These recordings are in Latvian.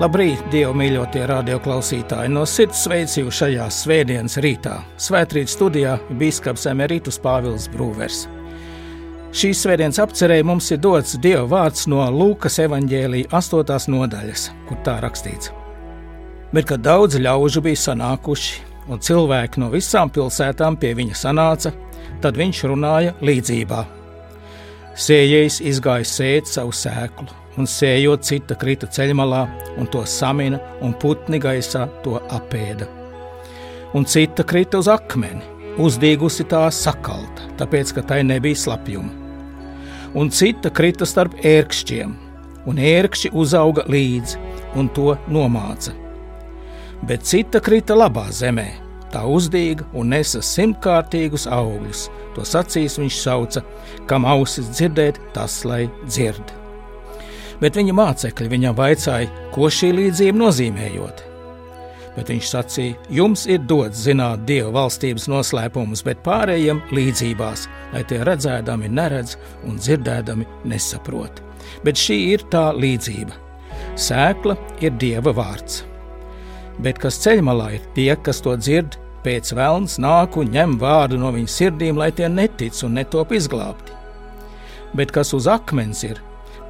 Labrīt, Dievu mīļotie radioklausītāji! No sirds sveicu šajā svētdienas rītā. Svētrīt studijā Bīskaps Emerītus Pāvils Brūvers. Šīs svētdienas apcerēji mums ir dots Dieva vārds no Lūkas evaņģēlīja 8. nodaļas, kur tā rakstīts. Bet, kad daudz ļaužu bija sanākuši, un cilvēki no visām pilsētām pie viņa sanāca, tad viņš runāja līdzībā. Sējējs izgāja sēt savu sēklu un sējot cita krita ceļmalā, un to samina, un putni gaisā to apēda. Un cita krita uz akmeni, uzdīgusi tā sakalta, tāpēc, ka tai nebija slapjuma. Un cita krita starp ērkšķiem, un ērkšķi uzauga līdzi, un to nomāca. Bet cita krita labā zemē, tā uzdīga un nesa simtkārtīgus augļus. To sacīs viņš sauca, kam ausis dzirdēt, tas lai dzird bet viņa mācekļi viņam vaicāja, ko šī līdzība nozīmējot. Bet viņš sacīja, jums ir dots zināt Dieva valstības noslēpumus, bet pārējiem līdzībās, lai tie redzēdami neredz un dzirdēdami nesaprot. Bet šī ir tā līdzība. Sēkla ir Dieva vārds. Bet kas ceļmalā ir tie, kas to dzird, pēc vēlns nāk un ņem vārdu no viņu sirdīm, lai tie netic un netop izglābti. Bet kas uz akmens ir,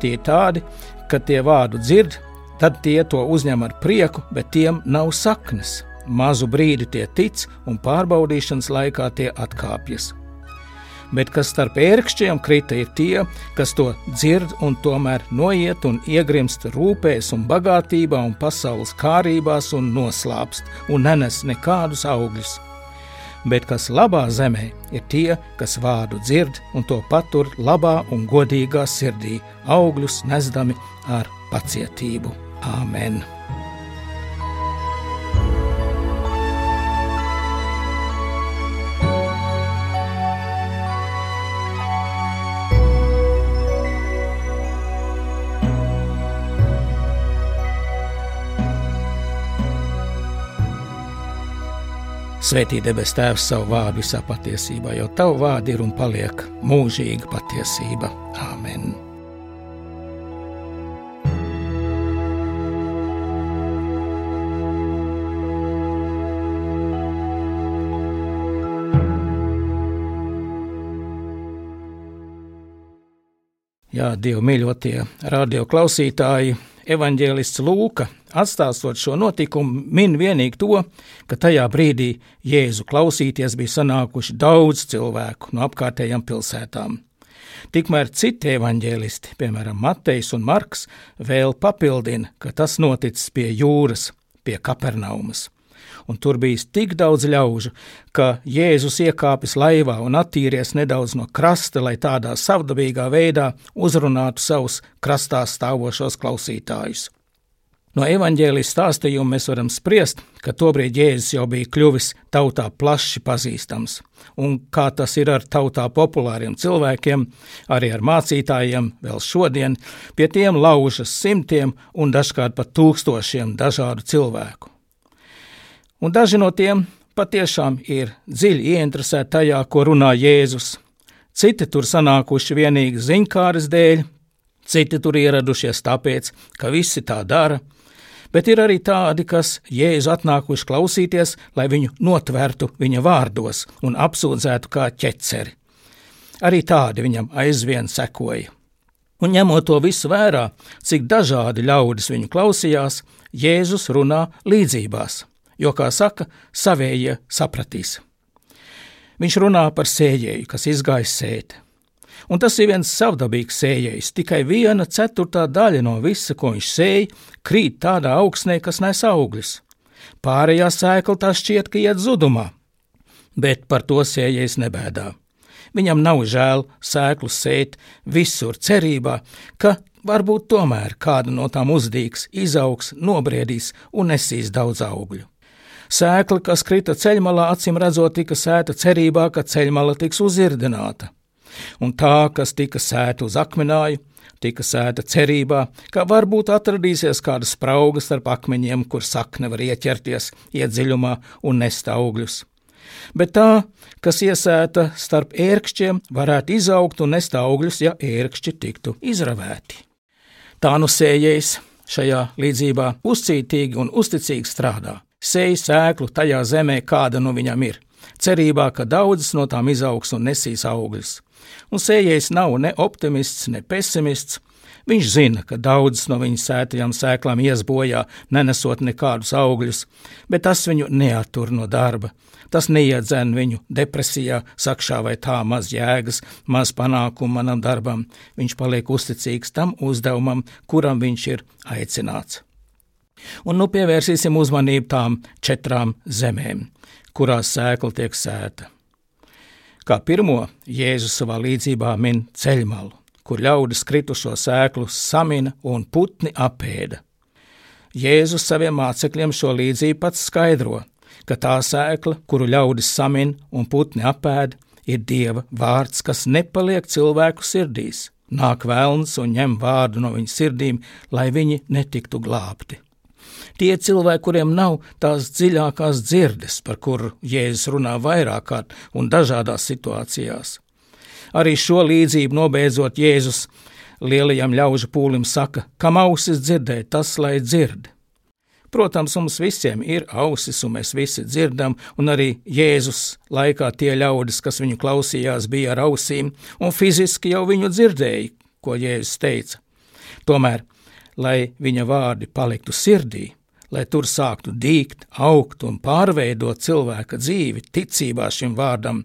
Tie ir tādi, ka tie vārdu dzird, tad tie to uzņem ar prieku, bet tiem nav saknes. Mazu brīdi tie tic, un pārbaudīšanas laikā tie atkāpjas. Bet kas starp ērkšķiem krita, ir tie, kas to dzird un tomēr noiet un iegrimst rūpēs un bagātībā un pasaules kārībās un noslāpst un nenes nekādus augļus bet kas labā zemē ir tie, kas vārdu dzird un to patur labā un godīgā sirdī, augļus nesdami ar pacietību. Āmen! Svētī debes Tēvs savu vārdu visā patiesībā, jo Tavu vārdu ir un paliek mūžīga patiesība. Āmen! Jā, Dievu mīļotie radio klausītāji, evanģēlists Lūka, atstāstot šo notikumu, min vienīgi to, ka tajā brīdī Jēzu klausīties bija sanākuši daudz cilvēku no apkārtējām pilsētām. Tikmēr citi evaņģēlisti, piemēram, Matejs un Marks, vēl papildina, ka tas noticis pie jūras, pie Kapernaumas un tur bija tik daudz ļaužu, ka Jēzus iekāpis laivā un attīries nedaudz no krasta, lai tādā savdabīgā veidā uzrunātu savus krastā stāvošos klausītājus. No evaņģēlijas stāstījuma mēs varam spriest, ka tobrīd Jēzus jau bija kļuvis tautā plaši pazīstams, un kā tas ir ar tautā populāriem cilvēkiem, arī ar mācītājiem vēl šodien, pie tiem laužas simtiem un dažkārt pat tūkstošiem dažādu cilvēku un daži no tiem patiešām ir dziļi ieinteresēti tajā, ko runā Jēzus. Citi tur sanākuši vienīgi ziņkāres dēļ, citi tur ieradušies tāpēc, ka visi tā dara, bet ir arī tādi, kas Jēzu atnākuši klausīties, lai viņu notvertu viņa vārdos un apsūdzētu kā ķeceri. Arī tādi viņam aizvien sekoja. Un ņemot to visu vērā, cik dažādi ļaudis viņu klausījās, Jēzus runā līdzībās jo, kā saka, savējie sapratīs. Viņš runā par sējēju, kas izgājis sēt. Un tas ir viens savdabīgs sējējs, tikai viena ceturtā daļa no visa, ko viņš sēja, krīt tādā augsnē, kas nes augļus. Pārējā sēkla tā šķiet, ka iet zudumā, bet par to sējējs nebēdā. Viņam nav žēl sēklu sēt visur cerībā, ka varbūt tomēr kāda no tām uzdīgs, izaugs, nobriedīs un nesīs daudz augļu. Sēkla, kas krita ceļmalā, acīm redzot, tika sēta cerībā, ka ceļmala tiks uzirdināta. Un tā, kas tika sēta uz akmenāju, tika sēta cerībā, ka varbūt atradīsies kāda sprauga starp akmeņiem, kur sakne var ieķerties, iedziļumā un nest augļus. Bet tā, kas iesēta starp ērkšķiem, varētu izaugt un nest augļus, ja ērkšķi tiktu izravēti. Tā nu sējējs šajā līdzībā uzcītīgi un uzticīgi strādā. Sēj sēklu tajā zemē, kāda nu viņam ir, cerībā, ka daudzas no tām izaugs un nesīs augļus. Un sējējs nav ne optimists, ne pesimists. Viņš zina, ka daudzas no viņa sētajām sēklām ies bojā, nenesot nekādus augļus, bet tas viņu neatur no darba. Tas neiedzen viņu depresijā, sakšā vai tā maz jēgas, maz panākumu manam darbam. Viņš paliek uzticīgs tam uzdevumam, kuram viņš ir aicināts. Un nu pievērsīsim uzmanību tām četrām zemēm, kurās sēkla tiek sēta. Kā pirmo Jēzus savā līdzībā min ceļmalu, kur ļaudis kritušo sēklu samina un putni apēda. Jēzus saviem mācekļiem šo līdzību pats skaidro, ka tā sēkla, kuru ļaudis samin un putni apēd, ir Dieva vārds, kas nepaliek cilvēku sirdīs. Nāk vēlns un ņem vārdu no viņu sirdīm, lai viņi netiktu glābti. Tie cilvēki, kuriem nav tās dziļākās dzirdes, par kuru Jēzus runā vairāk kārt un dažādās situācijās. Arī šo līdzību nobeidzot Jēzus lielajam ļaužu pūlim saka, kam ausis dzirdēt, tas lai dzird. Protams, mums visiem ir ausis, un mēs visi dzirdam, un arī Jēzus laikā tie ļaudis, kas viņu klausījās, bija ar ausīm, un fiziski jau viņu dzirdēja, ko Jēzus teica. Tomēr, lai viņa vārdi paliktu sirdī, lai tur sāktu dīgt, augt un pārveidot cilvēka dzīvi ticībā šim vārdam,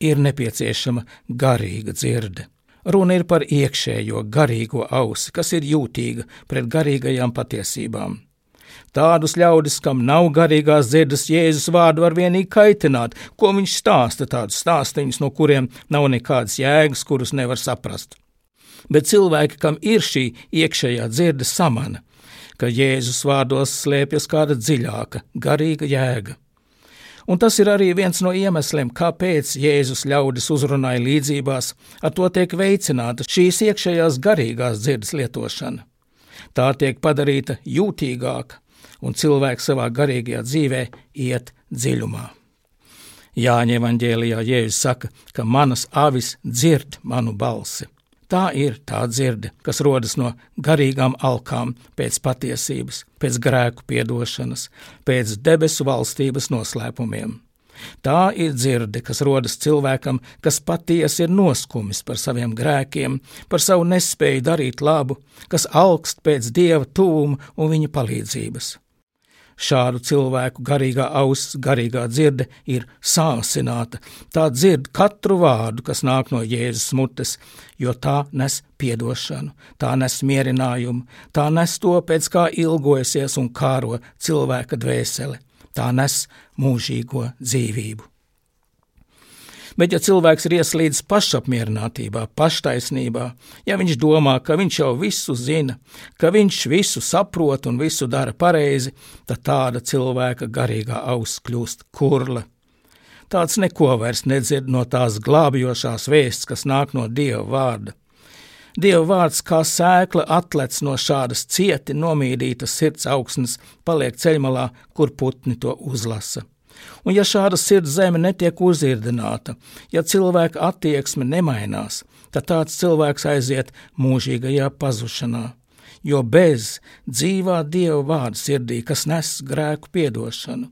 ir nepieciešama garīga dzirde. Runa ir par iekšējo garīgo ausi, kas ir jūtīga pret garīgajām patiesībām. Tādus ļaudis, kam nav garīgās dzirdes, Jēzus vārdu var vienīgi kaitināt, ko viņš stāsta, tādus stāstīņus, no kuriem nav nekādas jēgas, kurus nevar saprast. Bet cilvēki, kam ir šī iekšējā dzirde, samana, ka Jēzus vārdos slēpjas kāda dziļāka, garīga jēga. Un tas ir arī viens no iemesliem, kāpēc Jēzus ļaudis uzrunāja līdzībās, ar to tiek veicināta šīs iekšējās garīgās dzirdes lietošana. Tā tiek padarīta jūtīgāka, un cilvēks savā garīgajā dzīvē iet dziļumā. Jāņa evanģēlijā Jēzus saka, ka manas avis dzird manu balsi. Tā ir tā dzirde, kas rodas no garīgām alkām pēc patiesības, pēc grēku piedošanas, pēc debesu valstības noslēpumiem. Tā ir dzirde, kas rodas cilvēkam, kas patiesi ir noskumis par saviem grēkiem, par savu nespēju darīt labu, kas augst pēc dieva tūma un viņa palīdzības. Šādu cilvēku garīgā auss, garīgā dzirde ir sāsināta. Tā dzird katru vārdu, kas nāk no Jēzus mutes, jo tā nes piedošanu, tā nes mierinājumu, tā nes to, pēc kā ilgojasies un kāro cilvēka dvēseli, tā nes mūžīgo dzīvību. Bet, ja cilvēks ir ieslīdis pašapmierinātībā, paštaisnībā, ja viņš domā, ka viņš jau visu zina, ka viņš visu saprot un visu dara pareizi, tad tāda cilvēka garīgā auss kļūst kurla. Tāds neko vairs nedzird no tās glābjošās vēsts, kas nāk no Dieva vārda. Dieva vārds kā sēkla atlec no šādas cieti nomīdītas sirds augsnes, paliek ceļmalā, kur putni to uzlasa. Un ja šāda sirds zeme netiek uzirdināta, ja cilvēka attieksme nemainās, tad tāds cilvēks aiziet mūžīgajā pazušanā. Jo bez dzīvā dieva vārda sirdī, kas nes grēku piedošanu,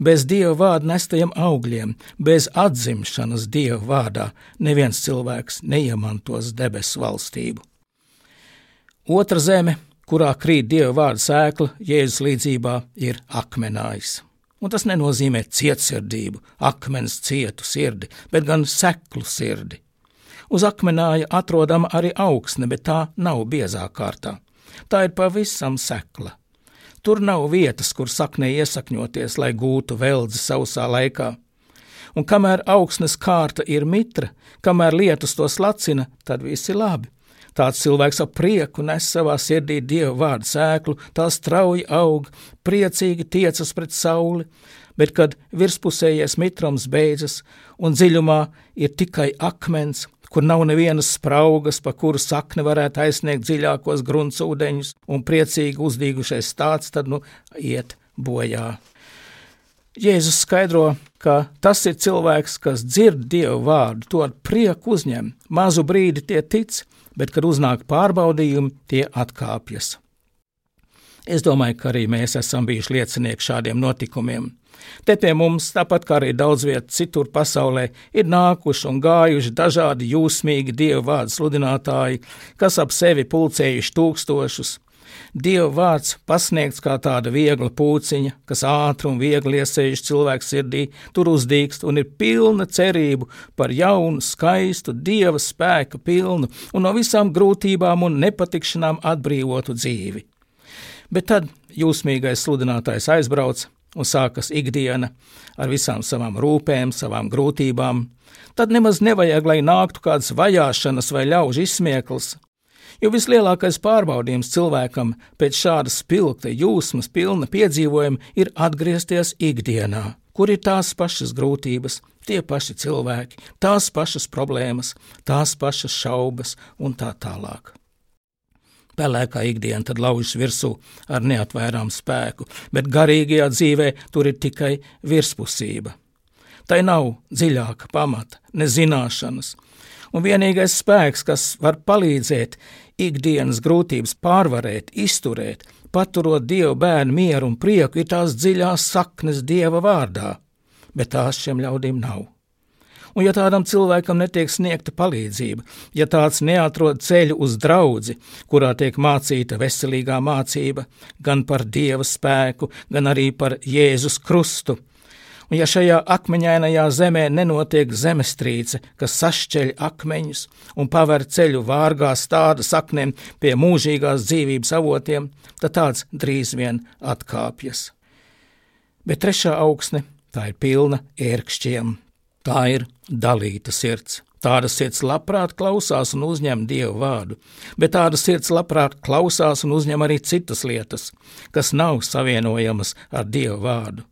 bez dieva vārda nestajiem augļiem, bez atzimšanas dieva vārdā, neviens cilvēks neiemantos debesu valstību. Otra zeme, kurā krīt dieva vārda sēkla, Jēzus līdzībā ir akmenājs. Un tas nenozīmē cietsirdību, akmens cietu sirdi, bet gan seklu sirdi. Uz akmenāja atrodama arī augsne, bet tā nav biezā kārtā. Tā ir pavisam sekla. Tur nav vietas, kur saknē iesakņoties, lai gūtu veldzi sausā laikā. Un kamēr augsnes kārta ir mitra, kamēr lietus to slacina, tad viss ir labi. Tāds cilvēks ar prieku nes savā sirdī dievu vārdu sēklu, tā strauji aug, priecīgi tiecas pret sauli, bet kad virspusējais mitrums beidzas un dziļumā ir tikai akmens, kur nav nevienas spraugas, pa kuru sakne varētu aizsniegt dziļākos gruntsūdeņus, un priecīgi uzdīgušais tāds tad nu iet bojā. Jēzus skaidro, ka tas ir cilvēks, kas dzird Dievu vārdu, to ar prieku uzņem, mazu brīdi tie tic, bet, kad uznāk pārbaudījumi, tie atkāpjas. Es domāju, ka arī mēs esam bijuši liecinieki šādiem notikumiem. Te pie mums, tāpat kā arī daudz vietā citur pasaulē, ir nākuši un gājuši dažādi jūsmīgi dievu vārdu sludinātāji, kas ap sevi pulcējuši tūkstošus. Dieva vārds pasniegts kā tāda viegla pūciņa, kas ātri un viegli iesēž cilvēku sirdī, tur uzdīkst un ir pilna cerību par jaunu, skaistu, dieva spēka pilnu un no visām grūtībām un nepatikšanām atbrīvotu dzīvi. Bet tad jūsmīgais sludinātājs aizbrauc un sākas ikdiena ar visām savām rūpēm, savām grūtībām. Tad nemaz nevajag, lai nāktu kāds vajāšanas vai ļaužu izsmiekls, jo vislielākais pārbaudījums cilvēkam pēc šādas spilgta, jūsmas pilna piedzīvojuma ir atgriezties ikdienā, kur ir tās pašas grūtības, tie paši cilvēki, tās pašas problēmas, tās pašas šaubas un tā tālāk pelēkā ikdiena tad laužas virsū ar neatvērām spēku, bet garīgajā dzīvē tur ir tikai virspusība. Tai nav dziļāka pamata, ne zināšanas, un vienīgais spēks, kas var palīdzēt ikdienas grūtības pārvarēt, izturēt, paturot Dievu bērnu mieru un prieku, ir tās dziļās saknes Dieva vārdā, bet tās šiem ļaudīm nav. Un ja tādam cilvēkam netiek sniegta palīdzība, ja tāds neatrod ceļu uz draudzi, kurā tiek mācīta veselīgā mācība gan par Dieva spēku, gan arī par Jēzus krustu, un ja šajā akmeņainajā zemē nenotiek zemestrīce, kas sašķeļ akmeņus un paver ceļu vārgā stāda saknēm pie mūžīgās dzīvības avotiem, tad tāds drīz vien atkāpjas. Bet trešā augsne tā ir pilna ērkšķiem, Tā ir dalīta sirds. Tāda sirds labprāt klausās un uzņem dievu vārdu, bet tāda sirds labprāt klausās un uzņem arī citas lietas, kas nav savienojamas ar dievu vārdu.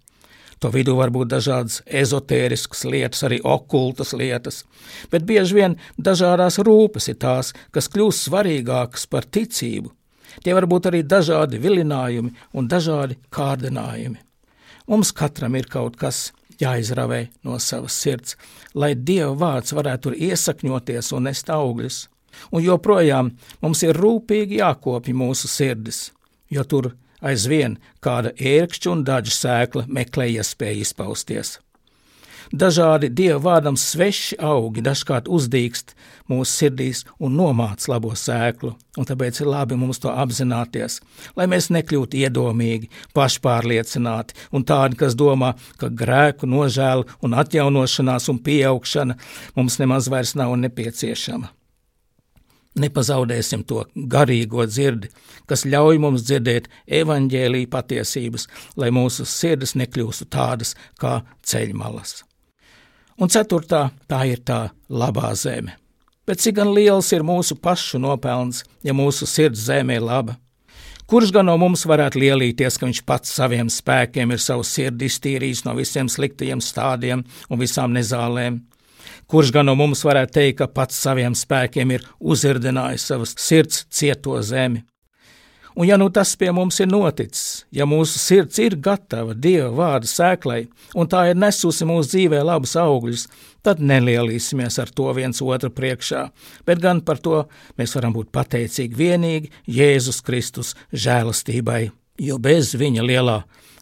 To vidū var būt dažādas ezotēriskas lietas, arī okultas lietas, bet bieži vien dažādās rūpes ir tās, kas kļūst svarīgākas par ticību. Tie var būt arī dažādi vilinājumi un dažādi kārdinājumi. Mums katram ir kaut kas, jāizravē no savas sirds, lai Dieva vārds varētu tur iesakņoties un nest augļus. Un joprojām mums ir rūpīgi jākopja mūsu sirdis, jo tur aizvien kāda ērkšķa un daļa sēkla meklē iespēju izpausties. Dažādi dievu vārdam sveši augi dažkārt uzdīkst mūsu sirdīs un nomāc labo sēklu, un tāpēc ir labi mums to apzināties, lai mēs nekļūtu iedomīgi, pašpārliecināti un tādi, kas domā, ka grēku nožēla un atjaunošanās un pieaugšana mums nemaz vairs nav nepieciešama. Nepazaudēsim to garīgo dzirdi, kas ļauj mums dzirdēt evaņģēlīja patiesības, lai mūsu sirdis nekļūstu tādas kā ceļmalas. Un ceturtā tā ir tā labā zeme. Bet cik gan liels ir mūsu pašu nopelns, ja mūsu sirds zeme ir laba? Kurš gan no mums varētu lielīties, ka viņš pats saviem spēkiem ir savu sirdi iztīrījis no visiem sliktajiem stādiem un visām nezālēm? Kurš gan no mums varētu teikt, ka pats saviem spēkiem ir uzirdinājis savas sirds cieto zemi? Un ja nu tas pie mums ir noticis, ja mūsu sirds ir gatava Dieva vārda sēklai, un tā ir nesusi mūsu dzīvē labus augļus, tad nelielīsimies ar to viens otru priekšā, bet gan par to mēs varam būt pateicīgi vienīgi Jēzus Kristus žēlastībai, jo bez viņa lielā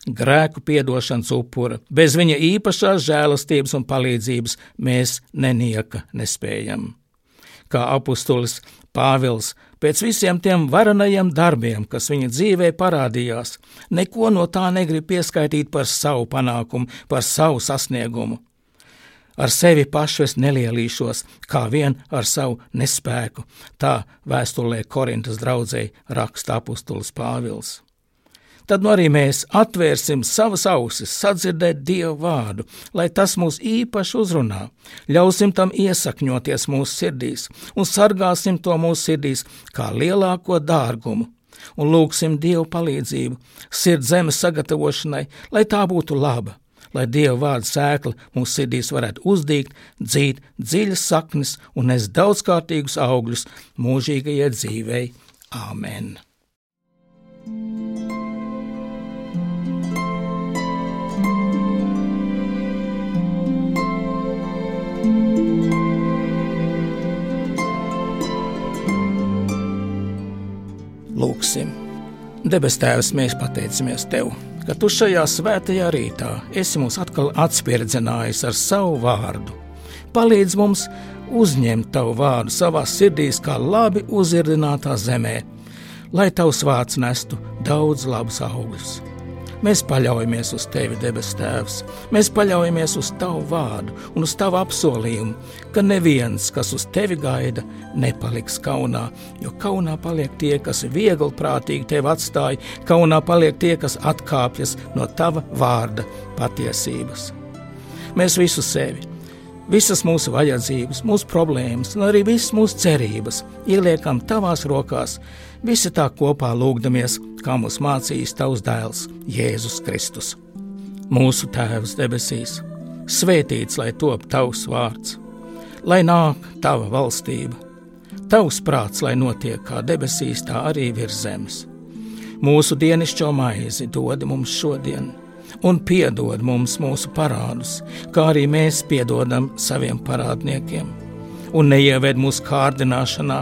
grēku piedošanas upura, bez viņa īpašās žēlastības un palīdzības mēs nenieka nespējam. Kā apustulis Pāvils pēc visiem tiem varenajiem darbiem, kas viņa dzīvē parādījās, neko no tā negrib pieskaitīt par savu panākumu, par savu sasniegumu. Ar sevi pašu es nelielīšos, kā vien ar savu nespēku, tā vēstulē Korintas draudzēji raksta apustulis Pāvils tad nu arī mēs atvērsim savas ausis, sadzirdēt Dievu vārdu, lai tas mūs īpaši uzrunā, ļausim tam iesakņoties mūsu sirdīs un sargāsim to mūsu sirdīs kā lielāko dārgumu. Un lūgsim Dievu palīdzību, sirds zemes sagatavošanai, lai tā būtu laba, lai Dieva vārda sēkla mūsu sirdīs varētu uzdīgt, dzīt dziļas saknes un nes daudzkārtīgus augļus mūžīgajai dzīvei. Āmen! Lūksim! Debes Tēvs, mēs pateicamies Tev, ka Tu šajā svētajā rītā esi mūs atkal atspirdzinājis ar savu vārdu. Palīdz mums uzņemt Tavu vārdu savā sirdīs, kā labi uzirdinātā zemē, lai Tavs vārds nestu daudz labus augļus. Mēs paļaujamies uz Tevi, debes Tēvs. Mēs paļaujamies uz Tavu vārdu un uz Tavu apsolījumu, ka neviens, kas uz Tevi gaida, nepaliks kaunā. Jo kaunā paliek tie, kas viegli prātīgi Tevi atstāja, kaunā paliek tie, kas atkāpjas no Tava vārda patiesības. Mēs visu sevi Visas mūsu vajadzības, mūsu problēmas un arī visas mūsu cerības ieliekam tavās rokās, visi tā kopā lūgdamies, kā mūs mācījis tavs dēls Jēzus Kristus. Mūsu Tēvs debesīs, svētīts lai top tavs vārds, lai nāk tava valstība, tavs prāts, lai notiek kā debesīs, tā arī virs zemes. Mūsu dienascho maizi dod mums šodien un piedod mums mūsu parādus, kā arī mēs piedodam saviem parādniekiem. Un neieved mūsu kārdināšanā,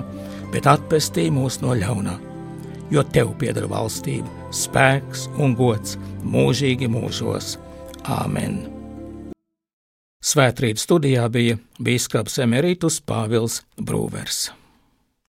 bet atpestī mūs no ļaunā, jo tev pieder valstība, spēks un gods mūžīgi mūžos. Āmen! Svētrīt studijā bija bīskaps Emerītus Pāvils Brūvers.